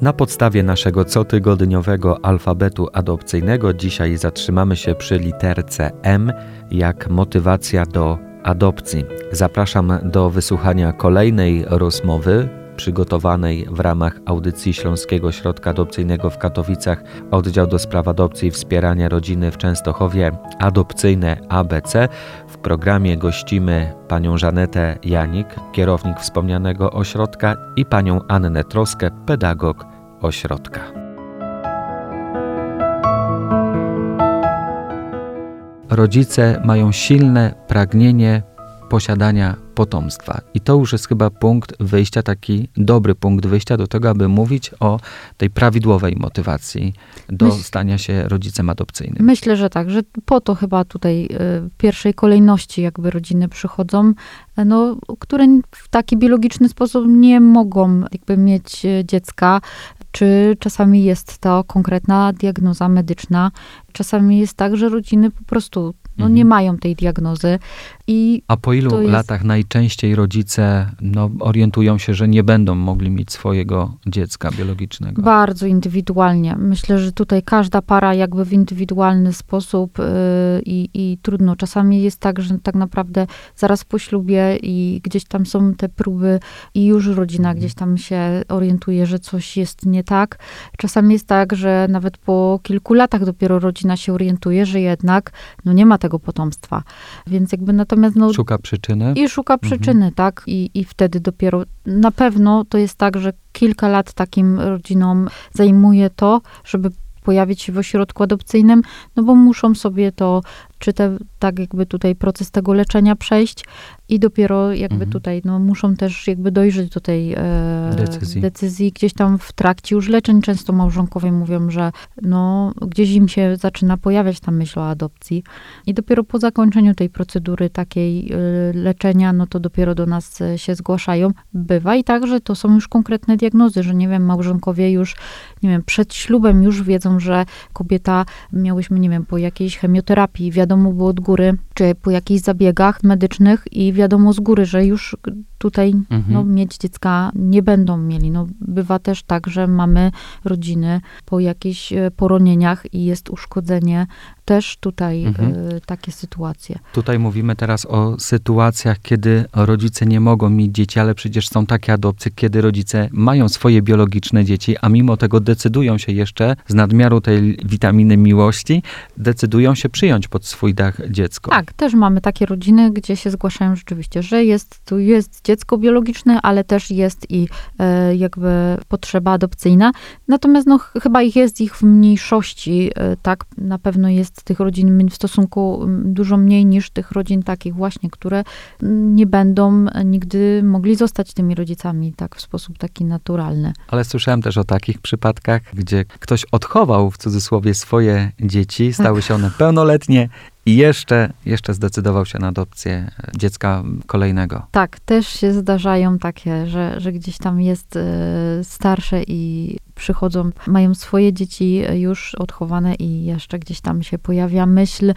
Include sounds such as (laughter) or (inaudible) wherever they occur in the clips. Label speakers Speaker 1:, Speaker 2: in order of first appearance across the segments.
Speaker 1: Na podstawie naszego cotygodniowego alfabetu adopcyjnego dzisiaj zatrzymamy się przy literce M jak motywacja do adopcji. Zapraszam do wysłuchania kolejnej rozmowy przygotowanej w ramach audycji Śląskiego Środka Adopcyjnego w Katowicach Oddział do Spraw Adopcji i Wspierania Rodziny w Częstochowie Adopcyjne ABC. W programie gościmy panią Żanetę Janik, kierownik wspomnianego ośrodka i panią Annę Troskę, pedagog ośrodka. Rodzice mają silne pragnienie posiadania potomstwa. I to już jest chyba punkt wyjścia, taki dobry punkt wyjścia do tego, aby mówić o tej prawidłowej motywacji do Myśl, stania się rodzicem adopcyjnym.
Speaker 2: Myślę, że tak, że po to chyba tutaj y, w pierwszej kolejności jakby rodziny przychodzą, no, które w taki biologiczny sposób nie mogą jakby mieć y, dziecka, czy czasami jest to konkretna diagnoza medyczna. Czasami jest tak, że rodziny po prostu no, mhm. nie mają tej diagnozy. I
Speaker 1: A po ilu jest... latach najczęściej rodzice no, orientują się, że nie będą mogli mieć swojego dziecka biologicznego?
Speaker 2: Bardzo indywidualnie. Myślę, że tutaj każda para jakby w indywidualny sposób yy, i trudno. Czasami jest tak, że tak naprawdę zaraz po ślubie i gdzieś tam są te próby i już rodzina mhm. gdzieś tam się orientuje, że coś jest nie tak. Czasami jest tak, że nawet po kilku latach dopiero rodzina się orientuje, że jednak no, nie ma tego potomstwa. Więc jakby na to Natomiast
Speaker 1: no, szuka przyczyny.
Speaker 2: I szuka mhm. przyczyny, mhm. tak? I, I wtedy dopiero na pewno to jest tak, że kilka lat takim rodzinom zajmuje to, żeby pojawić się w ośrodku adopcyjnym, no bo muszą sobie to, czy te, tak jakby tutaj proces tego leczenia przejść, i dopiero jakby mhm. tutaj no, muszą też jakby dojrzeć do tej e, decyzji. decyzji. Gdzieś tam w trakcie już leczeń często małżonkowie mówią, że no, gdzieś im się zaczyna pojawiać ta myśl o adopcji. I dopiero po zakończeniu tej procedury takiej e, leczenia, no to dopiero do nas e, się zgłaszają. Bywa i tak, że to są już konkretne diagnozy, że nie wiem, małżonkowie już, nie wiem, przed ślubem już wiedzą, że kobieta, miałyśmy, nie wiem, po jakiejś chemioterapii, wiadomo było od góry, czy po jakichś zabiegach medycznych i wiadomo z góry, że już tutaj mhm. no, mieć dziecka nie będą mieli. No, bywa też tak, że mamy rodziny po jakichś e, poronieniach i jest uszkodzenie. Też tutaj mhm. y, takie sytuacje.
Speaker 1: Tutaj mówimy teraz o sytuacjach, kiedy rodzice nie mogą mieć dzieci, ale przecież są takie adopcje, kiedy rodzice mają swoje biologiczne dzieci, a mimo tego decydują się jeszcze z nadmiaru tej witaminy miłości, decydują się przyjąć pod swój dach dziecko.
Speaker 2: Tak, też mamy takie rodziny, gdzie się zgłaszają rzeczywiście, że jest tu jest dziecko biologiczne, ale też jest i e, jakby potrzeba adopcyjna. Natomiast no, chyba ich jest ich w mniejszości, e, tak? Na pewno jest tych rodzin w stosunku dużo mniej niż tych rodzin takich właśnie, które nie będą nigdy mogli zostać tymi rodzicami tak w sposób taki naturalny.
Speaker 1: Ale słyszałem też o takich przypadkach, gdzie ktoś odchował w cudzysłowie swoje dzieci, stały się one pełnoletnie i jeszcze, jeszcze zdecydował się na adopcję dziecka kolejnego.
Speaker 2: Tak, też się zdarzają takie, że, że gdzieś tam jest y, starsze i przychodzą, mają swoje dzieci już odchowane i jeszcze gdzieś tam się pojawia myśl,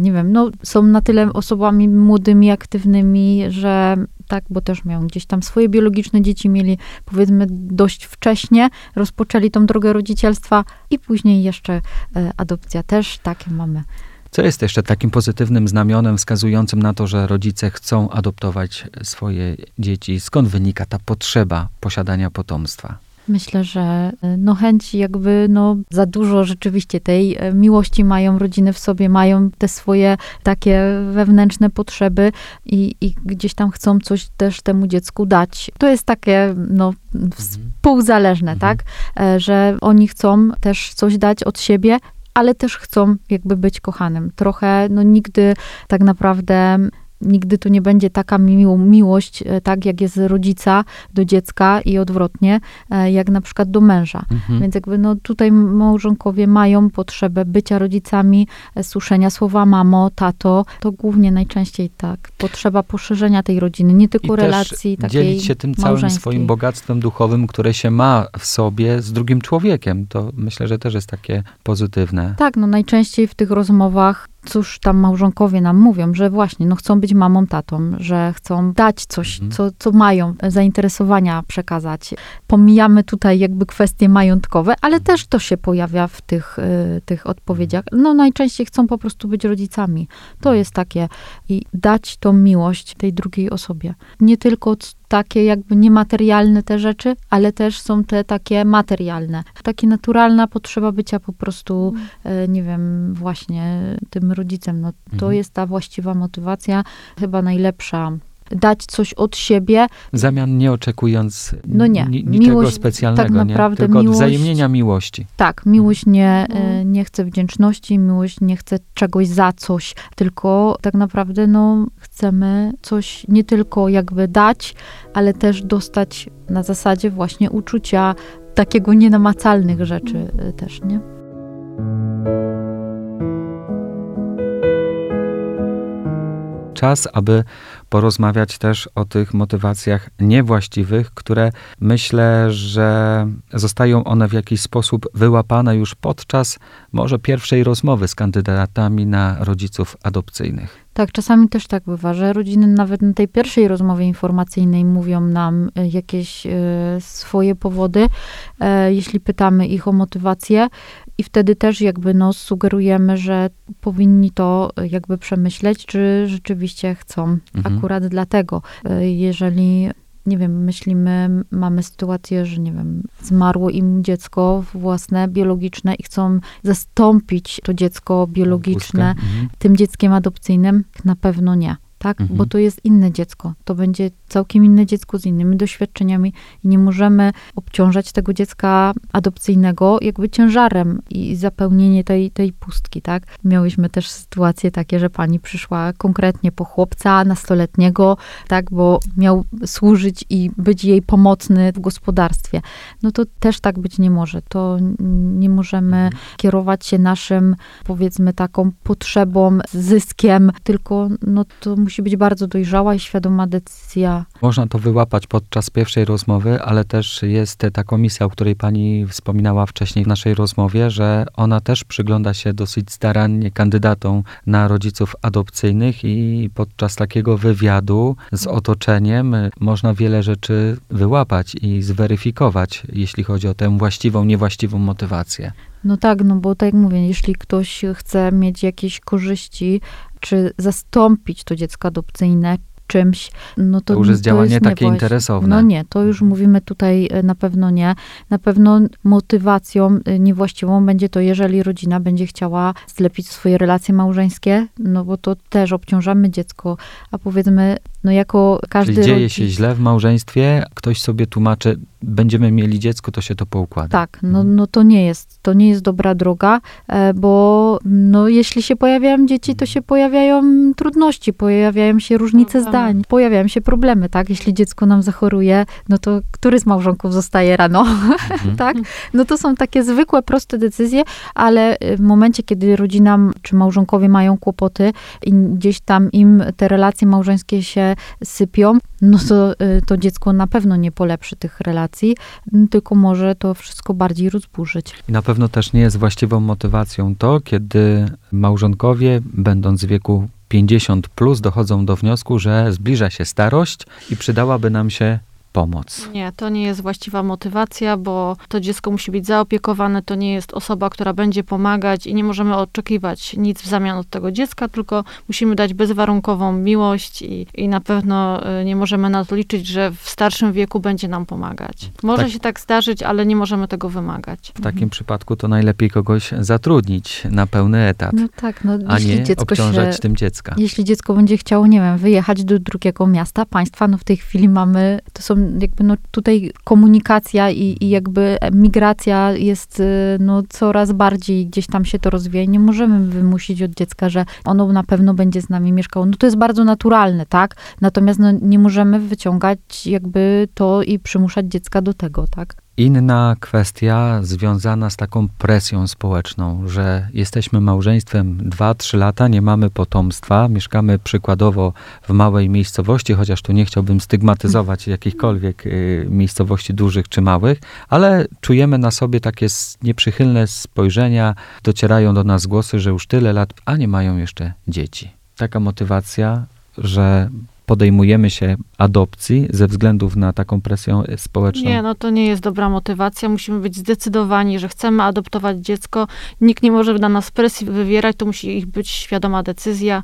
Speaker 2: nie wiem, no są na tyle osobami młodymi, aktywnymi, że tak, bo też miał gdzieś tam swoje biologiczne dzieci, mieli powiedzmy dość wcześnie, rozpoczęli tą drogę rodzicielstwa i później jeszcze adopcja też takie mamy.
Speaker 1: Co jest jeszcze takim pozytywnym znamionem wskazującym na to, że rodzice chcą adoptować swoje dzieci? Skąd wynika ta potrzeba posiadania potomstwa?
Speaker 2: Myślę, że e, no chęci jakby no za dużo rzeczywiście tej e, miłości mają rodziny w sobie, mają te swoje takie wewnętrzne potrzeby i, i gdzieś tam chcą coś też temu dziecku dać. To jest takie no mhm. współzależne, mhm. tak? E, że oni chcą też coś dać od siebie, ale też chcą jakby być kochanym. Trochę, no nigdy tak naprawdę nigdy to nie będzie taka miło, miłość, e, tak jak jest rodzica do dziecka i odwrotnie, e, jak na przykład do męża. Mhm. Więc jakby no tutaj małżonkowie mają potrzebę bycia rodzicami, e, słyszenia słowa mamo, tato, to głównie najczęściej tak, potrzeba poszerzenia tej rodziny, nie tylko I relacji takiej
Speaker 1: dzielić się tym całym swoim bogactwem duchowym, które się ma w sobie z drugim człowiekiem. To myślę, że też jest takie pozytywne.
Speaker 2: Tak, no najczęściej w tych rozmowach cóż tam małżonkowie nam mówią, że właśnie, no chcą być mamą, tatą, że chcą dać coś,
Speaker 1: Mhm.
Speaker 2: co, co mają, zainteresowania przekazać. Pomijamy tutaj jakby kwestie majątkowe, ale też to się pojawia w tych, y, tych odpowiedziach. No najczęściej chcą po prostu być rodzicami. To jest takie i dać tą miłość tej drugiej osobie. Nie tylko takie jakby niematerialne te rzeczy, ale też są te takie materialne. Takie naturalna potrzeba bycia po prostu, e, nie wiem, właśnie tym rodzicem. No, to
Speaker 1: Mhm.
Speaker 2: jest ta właściwa motywacja, chyba najlepsza. Dać coś od siebie,
Speaker 1: W zamian nie oczekując
Speaker 2: No nie.
Speaker 1: ni- niczego
Speaker 2: Miłość,
Speaker 1: specjalnego,
Speaker 2: tak naprawdę
Speaker 1: nie? tylko
Speaker 2: miłość-
Speaker 1: wzajemnienia miłości.
Speaker 2: Tak, miłość nie, e, nie chce wdzięczności, miłość nie chce czegoś za coś, tylko tak naprawdę no, chcemy coś nie tylko jakby dać, ale też dostać na zasadzie właśnie uczucia takiego nienamacalnych rzeczy e, też, nie?
Speaker 1: Czas, aby porozmawiać też o tych motywacjach niewłaściwych, które myślę, że zostają one w jakiś sposób wyłapane już podczas może pierwszej rozmowy z kandydatami na rodziców adopcyjnych.
Speaker 2: Tak, czasami też tak bywa, że rodziny nawet na tej pierwszej rozmowie informacyjnej mówią nam e, jakieś e, swoje powody, e, jeśli pytamy ich o motywację i wtedy też jakby no sugerujemy, że powinni to jakby przemyśleć, czy rzeczywiście chcą
Speaker 1: Mhm.
Speaker 2: akurat dlatego. Jeżeli nie wiem, myślimy, mamy sytuację, że nie wiem, zmarło im dziecko własne, biologiczne i chcą zastąpić to dziecko biologiczne.
Speaker 1: Mhm.
Speaker 2: tym dzieckiem adopcyjnym? Na pewno nie. Tak?
Speaker 1: Mhm.
Speaker 2: Bo to jest inne dziecko. To będzie całkiem inne dziecko z innymi doświadczeniami i nie możemy obciążać tego dziecka adopcyjnego jakby ciężarem i zapełnienie tej, tej pustki, tak? Miałyśmy też sytuacje takie, że pani przyszła konkretnie po chłopca nastoletniego, tak? Bo miał służyć i być jej pomocny w gospodarstwie. No to też tak być nie może. To nie możemy
Speaker 1: Mhm.
Speaker 2: kierować się naszym, powiedzmy, taką potrzebą, zyskiem, tylko no, to musi być bardzo dojrzała i świadoma decyzja.
Speaker 1: Można to wyłapać podczas pierwszej rozmowy, ale też jest ta komisja, o której pani wspominała wcześniej w naszej rozmowie, że ona też przygląda się dosyć starannie kandydatom na rodziców adopcyjnych i podczas takiego wywiadu z otoczeniem można wiele rzeczy wyłapać i zweryfikować, jeśli chodzi o tę właściwą, niewłaściwą motywację.
Speaker 2: No tak, no bo tak jak mówię, jeśli ktoś chce mieć jakieś korzyści, czy zastąpić to dziecko adopcyjne czymś, no to
Speaker 1: To już jest działanie takie
Speaker 2: niewłaś-
Speaker 1: interesowne.
Speaker 2: No nie, to już mówimy tutaj e, na pewno nie. Na pewno motywacją e, niewłaściwą będzie to, jeżeli rodzina będzie chciała zlepić swoje relacje małżeńskie, no bo to też obciążamy dziecko, a powiedzmy, no jako każdy
Speaker 1: Czyli dzieje
Speaker 2: rodzic,
Speaker 1: się źle w małżeństwie, ktoś sobie tłumaczy, będziemy mieli dziecko, to się to poukłada.
Speaker 2: Tak, no,
Speaker 1: Mhm.
Speaker 2: no to nie jest, to nie jest dobra droga, e, bo no jeśli się pojawiają dzieci, to się pojawiają trudności, pojawiają się różnice
Speaker 3: Problemy.
Speaker 2: zdań, pojawiają się problemy, tak? Jeśli dziecko nam zachoruje, no to który z małżonków zostaje rano,
Speaker 1: Mhm. (laughs)
Speaker 2: tak? No to są takie zwykłe, proste decyzje, ale w momencie, kiedy rodzina czy małżonkowie mają kłopoty i gdzieś tam im te relacje małżeńskie się sypią, no to y, to dziecko na pewno nie polepszy tych relacji, tylko może to wszystko bardziej rozburzyć.
Speaker 1: I na pewno też nie jest właściwą motywacją to, kiedy małżonkowie, będąc w wieku 50 plus, dochodzą do wniosku, że zbliża się starość i przydałaby nam się pomoc.
Speaker 3: Nie, to nie jest właściwa motywacja, bo to dziecko musi być zaopiekowane, to nie jest osoba, która będzie pomagać i nie możemy oczekiwać nic w zamian od tego dziecka, tylko musimy dać bezwarunkową miłość i, i na pewno y, nie możemy na to liczyć, że w starszym wieku będzie nam pomagać. Może
Speaker 1: Tak.
Speaker 3: się tak zdarzyć, ale nie możemy tego wymagać.
Speaker 1: W takim przypadku to najlepiej kogoś zatrudnić na pełny etat,
Speaker 2: No tak, no
Speaker 1: a
Speaker 2: jeśli
Speaker 1: nie
Speaker 2: dziecko
Speaker 1: obciążać
Speaker 2: się...
Speaker 1: tym dziecka.
Speaker 2: Jeśli dziecko będzie chciało, nie wiem, wyjechać do drugiego miasta, państwa, no w tej chwili mamy, to są jakby no tutaj komunikacja i, i jakby migracja jest y, no coraz bardziej gdzieś tam się to rozwija i nie możemy wymusić od dziecka, że ono na pewno będzie z nami mieszkało. No to jest bardzo naturalne, tak? Natomiast no nie możemy wyciągać jakby to i przymuszać dziecka do tego, tak?
Speaker 1: Inna kwestia związana z taką presją społeczną, że jesteśmy małżeństwem 2-3 lata, nie mamy potomstwa, mieszkamy przykładowo w małej miejscowości, chociaż tu nie chciałbym stygmatyzować jakichkolwiek y, miejscowości dużych czy małych, ale czujemy na sobie takie nieprzychylne spojrzenia, docierają do nas głosy, że już tyle lat, a nie mają jeszcze dzieci. Taka motywacja, że podejmujemy się adopcji ze względów na taką presję społeczną?
Speaker 3: Nie, no to nie jest dobra motywacja. Musimy być zdecydowani, że chcemy adoptować dziecko. Nikt nie może na nas presji wywierać, to musi być świadoma decyzja.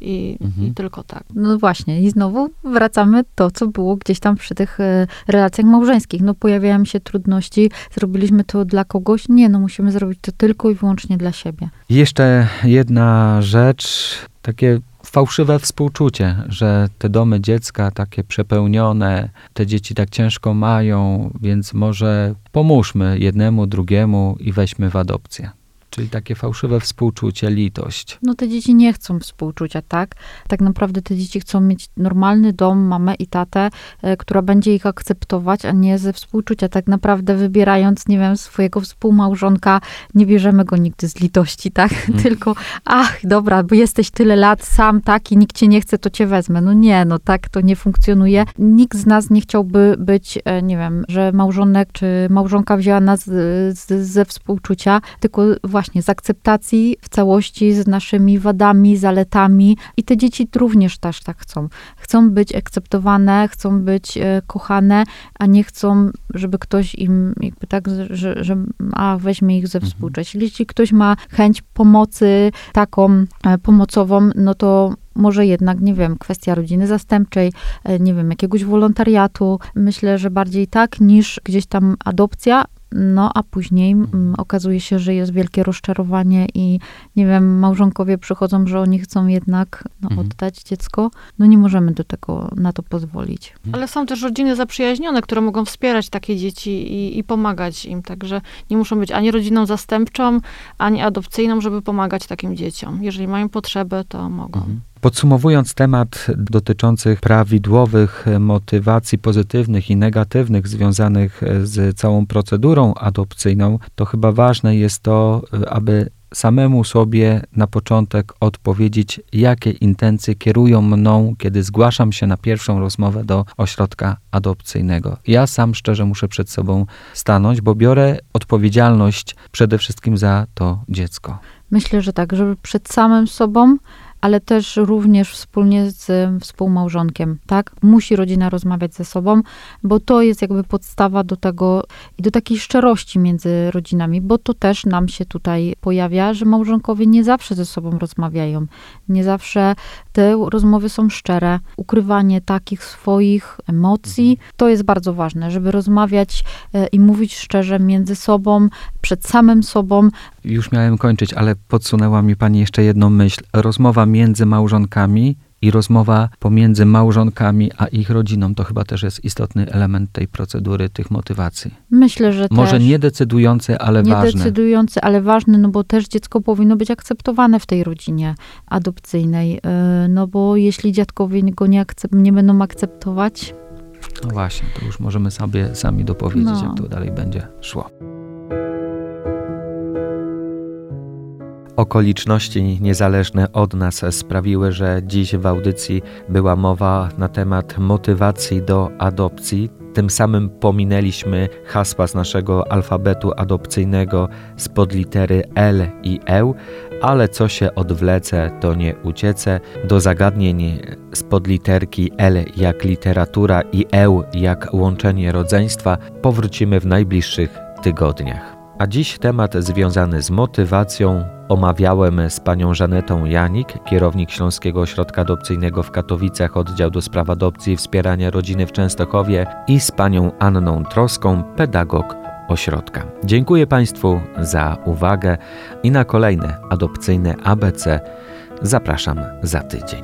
Speaker 3: I, mhm. I, tylko tak.
Speaker 2: No właśnie, i znowu wracamy to, co było gdzieś tam przy tych e, relacjach małżeńskich. No pojawiają się trudności, zrobiliśmy to dla kogoś. Nie, no musimy zrobić to tylko i wyłącznie dla siebie.
Speaker 1: Jeszcze jedna rzecz, takie fałszywe współczucie, że te domy dziecka takie przepełnione, te dzieci tak ciężko mają, więc może pomóżmy jednemu, drugiemu i weźmy w adopcję. Czyli takie fałszywe współczucie, litość.
Speaker 2: No te dzieci nie chcą współczucia, tak? Tak naprawdę te dzieci chcą mieć normalny dom, mamę i tatę, e, która będzie ich akceptować, a nie ze współczucia. Tak naprawdę wybierając, nie wiem, swojego współmałżonka, nie bierzemy go nigdy z litości, tak? Hmm. (laughs) Tylko, ach, dobra, bo jesteś tyle lat sam, tak, i nikt cię nie chce, to cię wezmę. No nie, no tak to nie funkcjonuje. Nikt z nas nie chciałby być, e, nie wiem, że małżonek czy małżonka wzięła nas z, z, ze współczucia, tylko właśnie właśnie z akceptacji w całości z naszymi wadami, zaletami i te dzieci również też tak chcą. Chcą być akceptowane, chcą być e, kochane, a nie chcą, żeby ktoś im jakby tak, że, że a weźmie ich ze mhm. współczuć. Jeśli ktoś ma chęć pomocy taką e, pomocową, no to może jednak, nie wiem, kwestia rodziny zastępczej, e, nie wiem, jakiegoś wolontariatu. Myślę, że bardziej tak niż gdzieś tam adopcja, no a później m, mm, okazuje się, że jest wielkie rozczarowanie i nie wiem, małżonkowie przychodzą, że oni chcą jednak no, mhm. oddać dziecko. No nie możemy do tego, na to pozwolić.
Speaker 3: Mhm. Ale są też rodziny zaprzyjaźnione, które mogą wspierać takie dzieci i, i pomagać im. Także nie muszą być ani rodziną zastępczą, ani adopcyjną, żeby pomagać takim dzieciom. Jeżeli mają potrzebę, to mogą. Mhm.
Speaker 1: Podsumowując temat dotyczących prawidłowych motywacji pozytywnych i negatywnych związanych z całą procedurą adopcyjną, to chyba ważne jest to, aby samemu sobie na początek odpowiedzieć, jakie intencje kierują mną, kiedy zgłaszam się na pierwszą rozmowę do ośrodka adopcyjnego. Ja sam szczerze muszę przed sobą stanąć, bo biorę odpowiedzialność przede wszystkim za to dziecko.
Speaker 2: Myślę, że tak, żeby przed samym sobą ale też również wspólnie z współmałżonkiem, tak? Musi rodzina rozmawiać ze sobą, bo to jest jakby podstawa do tego i do takiej szczerości między rodzinami, bo to też nam się tutaj pojawia, że małżonkowie nie zawsze ze sobą rozmawiają, nie zawsze te rozmowy są szczere. Ukrywanie takich swoich emocji mhm. to jest bardzo ważne, żeby rozmawiać e, i mówić szczerze między sobą, przed samym sobą.
Speaker 1: Już miałem kończyć, ale podsunęła mi pani jeszcze jedną myśl. Rozmowa między małżonkami i rozmowa pomiędzy małżonkami a ich rodziną to chyba też jest istotny element tej procedury, tych motywacji.
Speaker 2: Myślę, że
Speaker 1: Może też. nie decydujący, ale nie ważny.
Speaker 2: Nie decydujący, ale ważny, no bo też dziecko powinno być akceptowane w tej rodzinie adopcyjnej. E, no bo jeśli dziadkowie go nie, akcep- nie będą akceptować...
Speaker 1: No właśnie, to już możemy sobie sami dopowiedzieć, no. jak to dalej będzie szło. Okoliczności niezależne od nas sprawiły, że dziś w audycji była mowa na temat motywacji do adopcji. Tym samym pominęliśmy hasła z naszego alfabetu adopcyjnego spod litery L i E, ale co się odwlecę, to nie uciecę. Do zagadnień spod literki L jak literatura i E jak łączenie rodzeństwa powrócimy w najbliższych tygodniach. A dziś temat związany z motywacją omawiałem z panią Żanetą Janik, kierownik Śląskiego Ośrodka Adopcyjnego w Katowicach, oddział do spraw adopcji i wspierania rodziny w Częstochowie i z panią Anną Troską, pedagog ośrodka. Dziękuję Państwu za uwagę i na kolejne adopcyjne ABC zapraszam za tydzień.